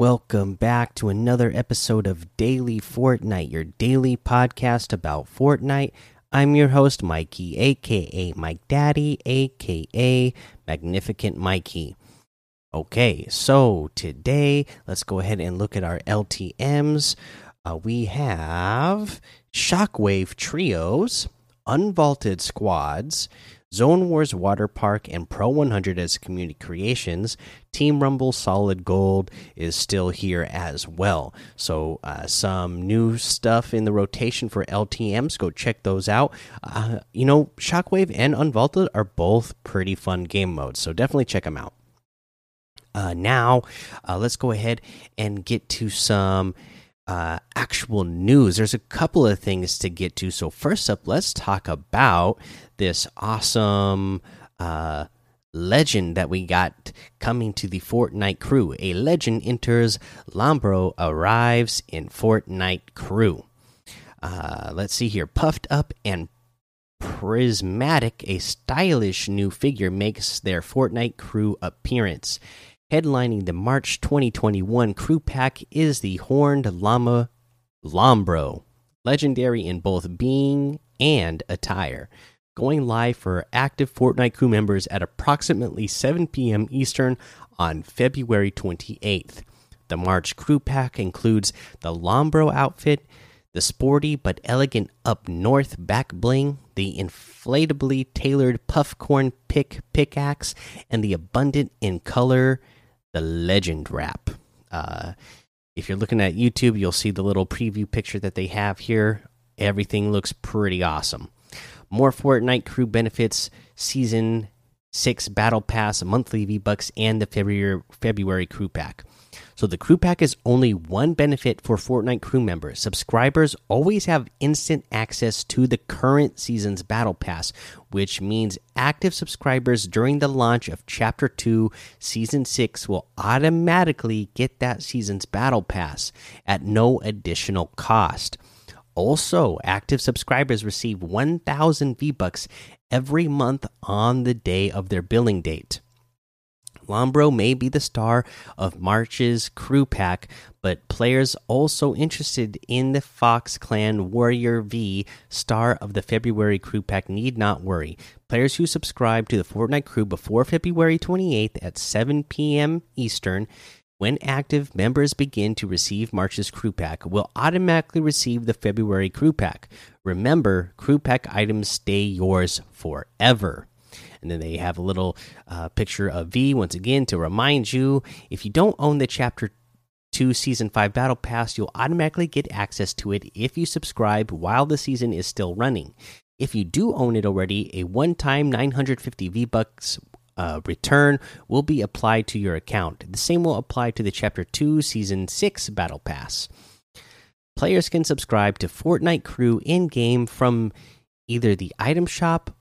Welcome back to another episode of Daily Fortnite, your daily podcast about Fortnite. I'm your host, Mikey, aka Mike Daddy, aka Magnificent Mikey. Okay, so today let's go ahead and look at our LTMs. Uh, we have Shockwave Trios, Unvaulted Squads, Zone Wars Water Park and Pro 100 as community creations. Team Rumble Solid Gold is still here as well. So, uh, some new stuff in the rotation for LTMs. Go check those out. Uh, you know, Shockwave and Unvaulted are both pretty fun game modes. So, definitely check them out. Uh, now, uh, let's go ahead and get to some uh, actual news. There's a couple of things to get to. So, first up, let's talk about this awesome uh, legend that we got coming to the Fortnite crew. A legend enters, Llambro arrives in Fortnite crew. Uh, let's see here. Puffed up and prismatic, a stylish new figure makes their Fortnite crew appearance. Headlining the March 2021 crew pack is the Horned Llama Llambro, legendary in both being and attire going live for active Fortnite crew members at approximately 7 p.m. Eastern on February 28th. The March crew pack includes the Llambro outfit, the sporty but elegant up north back bling, the inflatably tailored puffcorn pick pickaxe, and the abundant in color, the legend wrap. Uh, if you're looking at YouTube, you'll see the little preview picture that they have here. Everything looks pretty awesome more Fortnite crew benefits, season six battle pass, monthly V Bucks, and the February February crew pack. So the crew pack is only one benefit for Fortnite crew members. Subscribers always have instant access to the current season's battle pass, which means active subscribers during the launch of Chapter 2 Season 6 will automatically get that season's battle pass at no additional cost. Also, active subscribers receive 1,000 V Bucks every month on the day of their billing date. Llambro may be the star of March's crew pack, but players also interested in the Fox Clan Warrior V star of the February crew pack need not worry. Players who subscribe to the Fortnite crew before February 28th at 7 p.m. Eastern when active, members begin to receive March's crew pack will automatically receive the February crew pack. Remember, crew pack items stay yours forever. And then they have a little uh, picture of V once again to remind you if you don't own the chapter 2 season 5 battle pass, you'll automatically get access to it if you subscribe while the season is still running. If you do own it already, a one time 950 V bucks uh, return will be applied to your account. The same will apply to the Chapter 2 Season 6 Battle Pass. Players can subscribe to Fortnite Crew in game from either the item shop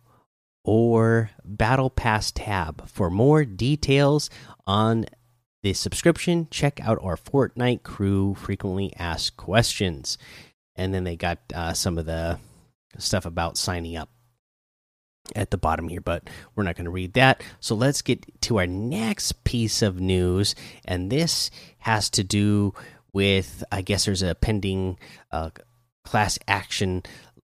or Battle Pass tab. For more details on the subscription, check out our Fortnite Crew frequently asked questions. And then they got uh, some of the stuff about signing up at the bottom here, but we're not going to read that. So let's get to our next piece of news, and this has to do with I guess there's a pending uh, class action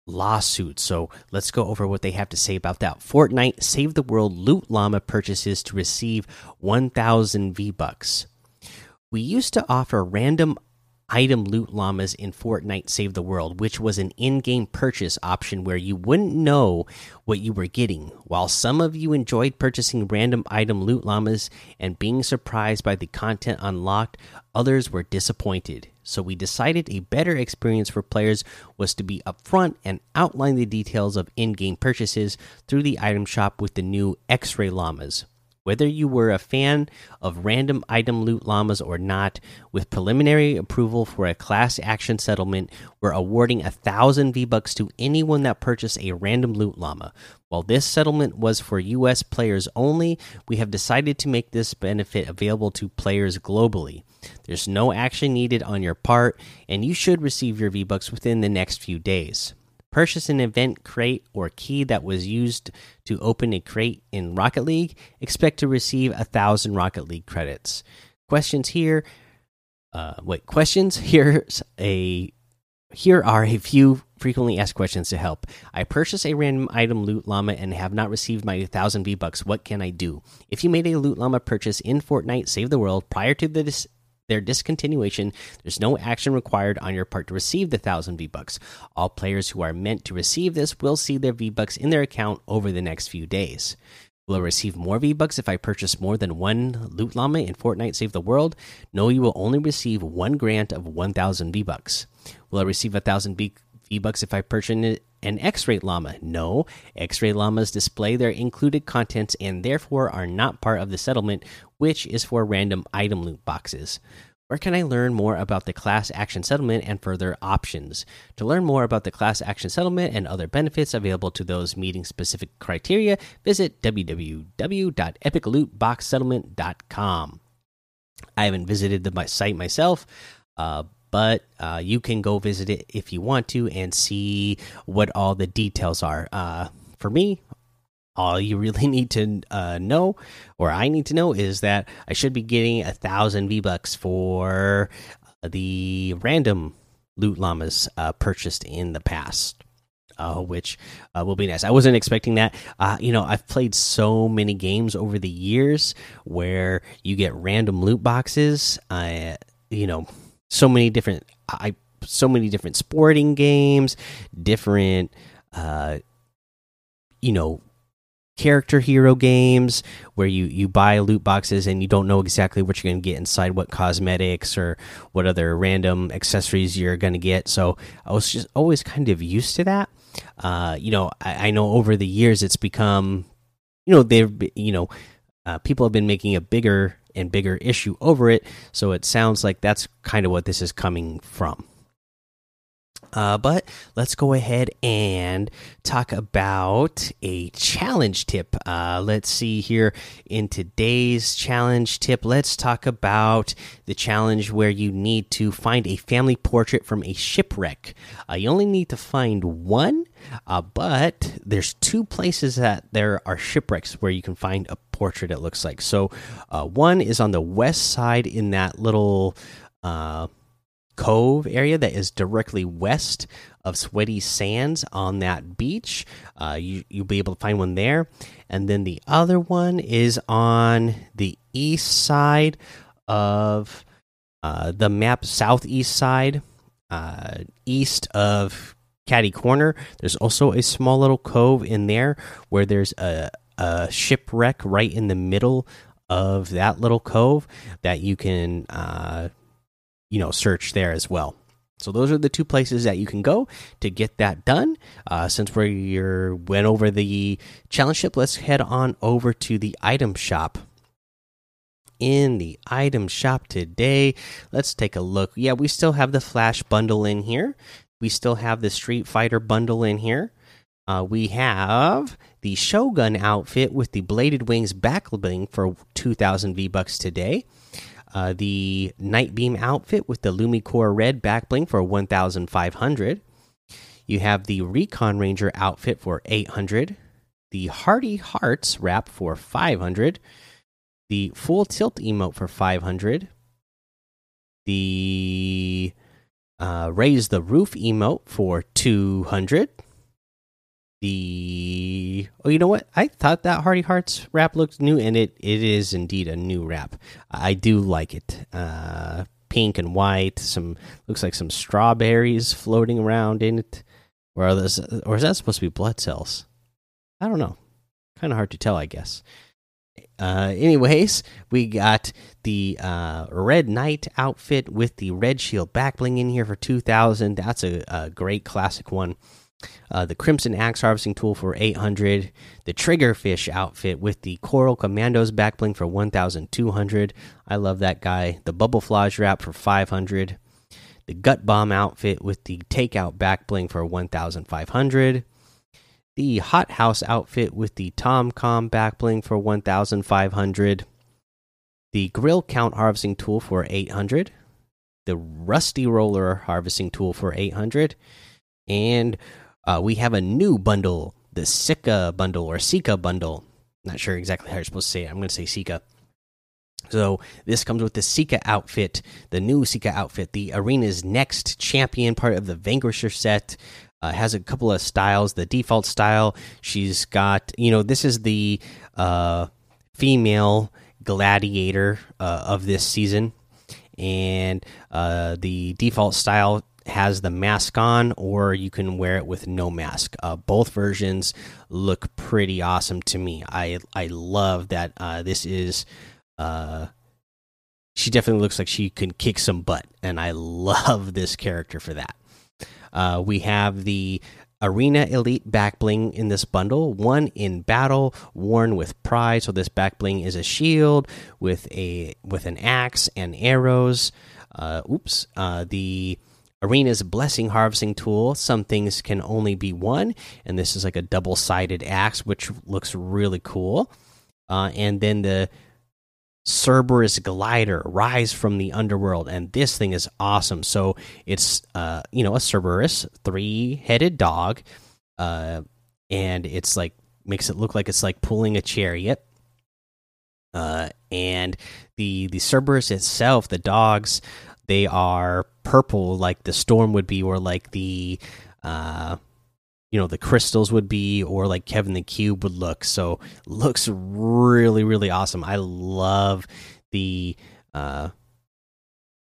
lawsuit. So let's go over what they have to say about that. Fortnite Save the World Loot Llama purchases to receive 1,000 V Bucks. We used to offer random item loot llamas in Fortnite Save the World, which was an in game purchase option where you wouldn't know what you were getting. While some of you enjoyed purchasing random item loot llamas and being surprised by the content unlocked, others were disappointed. So we decided a better experience for players was to be upfront and outline the details of in game purchases through the item shop with the new X ray llamas. Whether you were a fan of random item loot llamas or not, with preliminary approval for a class action settlement, we're awarding a thousand V bucks to anyone that purchased a random loot llama. While this settlement was for U.S. players only, we have decided to make this benefit available to players globally. There's no action needed on your part, and you should receive your V bucks within the next few days. Purchase an event crate or key that was used to open a crate in Rocket League. Expect to receive a thousand Rocket League credits. Questions here. uh, wait, questions. Here's a here are a few frequently asked questions to help. I purchased a random item loot llama and have not received my 1000 V bucks. What can I do? If you made a loot llama purchase in Fortnite Save the World prior to the dis their discontinuation, there's no action required on your part to receive the 1000 V bucks. All players who are meant to receive this will see their V bucks in their account over the next few days. Will I receive more V Bucks if I purchase more than one Loot Llama in Fortnite Save the World? No, you will only receive one grant of 1,000 V Bucks. Will I receive 1,000 V Bucks if I purchase an X Ray Llama? No. X Ray Llamas display their included contents and therefore are not part of the settlement, which is for random item loot boxes. Where can I learn more about the class action settlement and further options? To learn more about the class action settlement and other benefits available to those meeting specific criteria, visit www.epiclootboxsettlement.com. I haven't visited the my site myself, uh, but uh, you can go visit it if you want to and see what all the details are. Uh, for me, all you really need to uh, know, or I need to know, is that I should be getting a thousand V bucks for the random loot llamas uh, purchased in the past. Uh, which uh, will be nice. I wasn't expecting that. You know, I've played so many games over the years where you get random loot boxes. You know, so many different. I so many different sporting games, different. Uh, you know, character hero games where you you buy loot boxes and you don't know exactly what you're going to get inside what cosmetics or what other random accessories you're going to get so i was just always kind of used to that uh, you know I, I, know over the years it's become you know they've you know uh, people have been making a bigger and bigger issue over it so it sounds like that's kind of what this is coming from uh, but let's go ahead and talk about a challenge tip. Uh, let's see here in today's challenge tip. Let's talk about the challenge where you need to find a family portrait from a shipwreck. Uh, you only need to find one, uh, but there's two places that there are shipwrecks where you can find a portrait. It looks like so. Uh, one is on the west side in that little uh, cove area that is directly west of Sweaty Sands on that beach. Uh, you you'll be able to find one there, and then the other one is on the east side of uh, the map, southeast side, uh, east of Catty Corner. There's also a small little cove in there where there's a, a shipwreck right in the middle of that little cove that you can uh, you know search there as well. So those are the two places that you can go to get that done. Uh, since we went over the challenge ship, let's head on over to the item shop. In the item shop today, let's take a look. Yeah, we still have the Flash bundle in here. We still have the Street Fighter bundle in here. Uh, we have the Shogun outfit with the bladed wings back bling for 2,000 V bucks today. Uh, the Nightbeam outfit with the Lumicore Red back bling for 1,500. You have the Recon Ranger outfit for 800. The Hardy Hearts wrap for 500. The Full Tilt emote for 500. The uh, Raise the Roof emote for 200 the oh you know what? I thought that hardy hearts wrap looked new and it it is indeed a new wrap i do like it. Uh pink and white some looks like some strawberries floating around in it. Or are those or is that supposed to be blood cells? I don't know. Kind of hard to tell i guess uh anyways we got the uh red knight outfit with the red shield back bling in here for 2000 that's a, a great classic one. Uh, the Crimson Axe Harvesting Tool for 800, the Triggerfish outfit with the Coral Commandos backbling for 1,200. I love that guy. The Bubble Flage wrap for 500, the Gut Bomb outfit with the Takeout backbling for 1,500, the Hot House outfit with the Tom Com backbling for 1,500, the Grill Count Harvesting Tool for 800, the Rusty Roller Harvesting Tool for 800, and uh, we have a new bundle, the Sica bundle or Sica bundle. Not sure exactly how you're supposed to say it. I'm going to say Sica. So this comes with the Sica outfit, the new Sica outfit, the arena's next champion, part of the Vanquisher set. Uh, has a couple of styles. The default style, she's got, you know, this is the uh, female gladiator uh, of this season, and uh, the default style has the mask on, or you can wear it with no mask. Uh, both versions look pretty awesome to me. I I love that uh, this is. She definitely looks like she can kick some butt, and I love this character for that. Uh, we have the Arena Elite back bling in this bundle. One in battle, worn with pride. So this back bling is a shield with a with an axe and arrows. Uh, oops. Uh, the Arena's blessing harvesting tool. Some things can only be one, and this is like a double sided axe, which looks really cool. Uh, and then the Cerberus glider rise from the underworld, and this thing is awesome. So it's uh, you know a Cerberus three headed dog, uh, and it's like makes it look like it's like pulling a chariot. Uh, and the the Cerberus itself, the dogs, they are purple like the storm would be, or like the uh you know the crystals would be or like kevin the cube would look. So looks really really awesome. I love the uh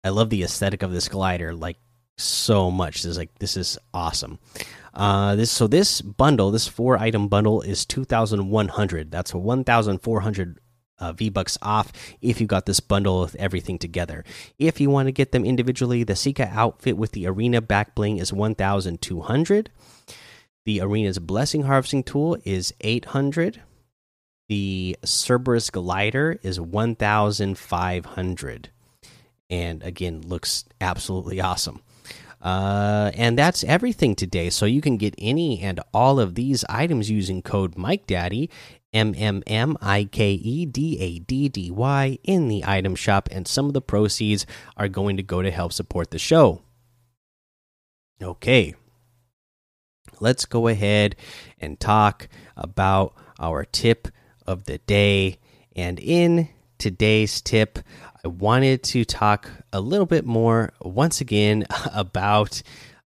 i love the aesthetic of this glider like so much. This is like this is awesome. Uh this so this bundle this four item bundle is 2100 that's a 1400 uh, V Bucks off if you got this bundle with everything together. If you want to get them individually, the Sica outfit with the arena back bling is 1200. The Arena's Blessing Harvesting Tool is 800. The Cerberus Glider is 1,500. And again, looks absolutely awesome. Uh, and that's everything today. So you can get any and all of these items using code Mike Daddy M M M I K E D A D D Y in the item shop, and some of the proceeds are going to go to help support the show. Okay, let's go ahead and talk about our tip of the day. And in today's tip, I wanted to talk a little bit more once again about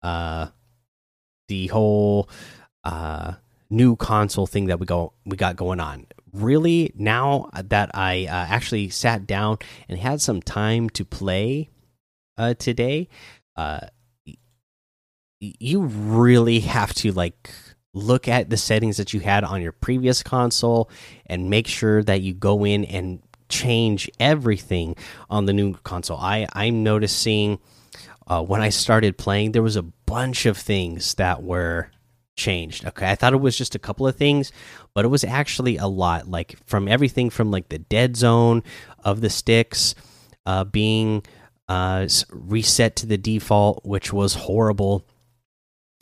uh, the whole uh, new console thing that we go we got going on. Really, now that I uh, actually sat down and had some time to play uh, today, uh, you really have to like look at the settings that you had on your previous console and make sure that you go in and change everything on the new console. I I'm noticing uh, when I started playing there was a bunch of things that were changed. Okay, I thought it was just a couple of things, but it was actually a lot. Like from everything from like the dead zone of the sticks uh, being uh, reset to the default, which was horrible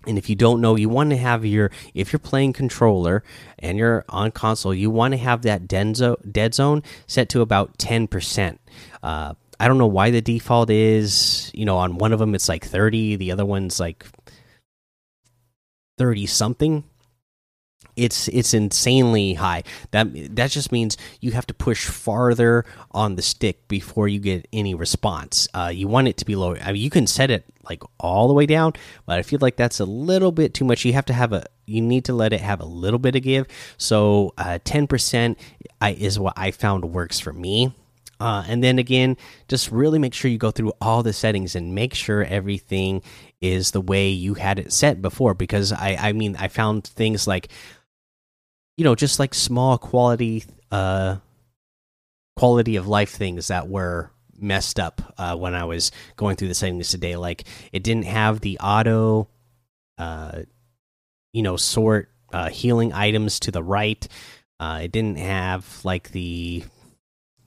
and if you don't know, you want to have your if you're playing controller and you're on console, you want to have that denzo, dead zone set to about ten percent. Uh, I don't know why the default is. You know, on one of them it's like thirty, the other one's like thirty something it's it's insanely high. That that just means you have to push farther on the stick before you get any response. Uh, you want it to be lower. I mean, you can set it like all the way down, but I feel like that's a little bit too much. You have to have a you need to let it have a little bit of give. So uh, ten uh, percent is what I found works for me. Uh, and then again, just really make sure you go through all the settings and make sure everything is the way you had it set before. Because I, I mean, I found things like you know just like small quality uh quality of life things that were messed up uh, when I was going through the settings today. Like it didn't have the auto, uh, you know, sort uh, healing items to the right. Uh, it didn't have like the,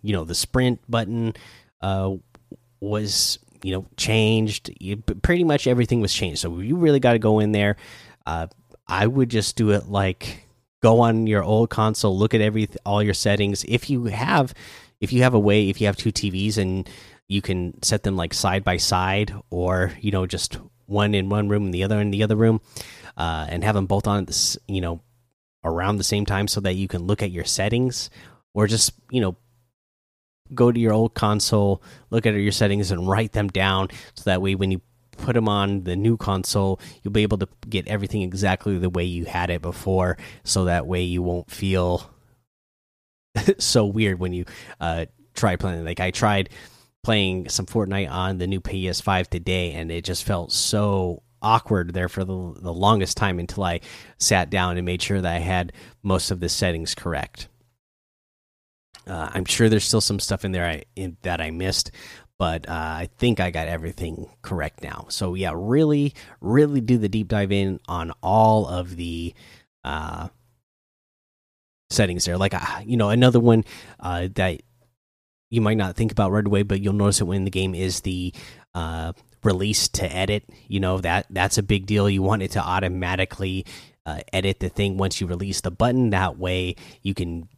you know, the sprint button uh, was you know changed. You, pretty much everything was changed. So you really got to go in there. Uh, I would just do it like go on your old console, look at every all your settings. If you have, if you have a way, if you have two TVs and you can set them like side by side, or you know just one in one room and the other in the other room, uh, and have them both on this, you know, around the same time so that you can look at your settings, or just you know go to your old console, look at your settings, and write them down so that way when you put them on the new console, you'll be able to get everything exactly the way you had it before. So that way you won't feel so weird when you uh, try playing. Like I tried playing some Fortnite on the new PS5 today, and it just felt so awkward there for the, the longest time until I sat down and made sure that I had most of the settings correct. Uh, I'm sure there's still some stuff in there I, in, that I missed, but uh, I think I got everything correct now. So yeah, really, really do the deep dive in on all of the uh, settings there. Like uh, you know, another one uh, that you might not think about right away, but you'll notice it when the game is the uh, release to edit. You know that that's a big deal. You want it to automatically uh, edit the thing once you release the button. That way, you can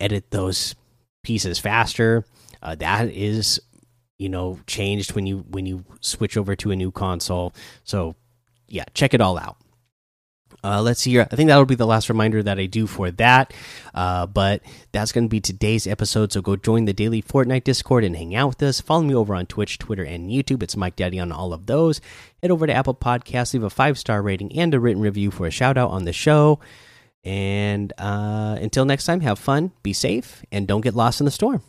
edit those pieces faster. Uh, that is, you know, changed when you when you switch over to a new console. So, yeah, check it all out. Uh, let's see here. I think that'll be the last reminder that I do for that. Uh, but that's going to be today's episode. So go join the daily Fortnite Discord and hang out with us. Follow me over on Twitch, Twitter, and YouTube. It's Mike Daddy on all of those. Head over to Apple Podcasts, leave a five star rating and a written review for a shout out on the show. And uh, until next time, have fun, be safe, and don't get lost in the storm.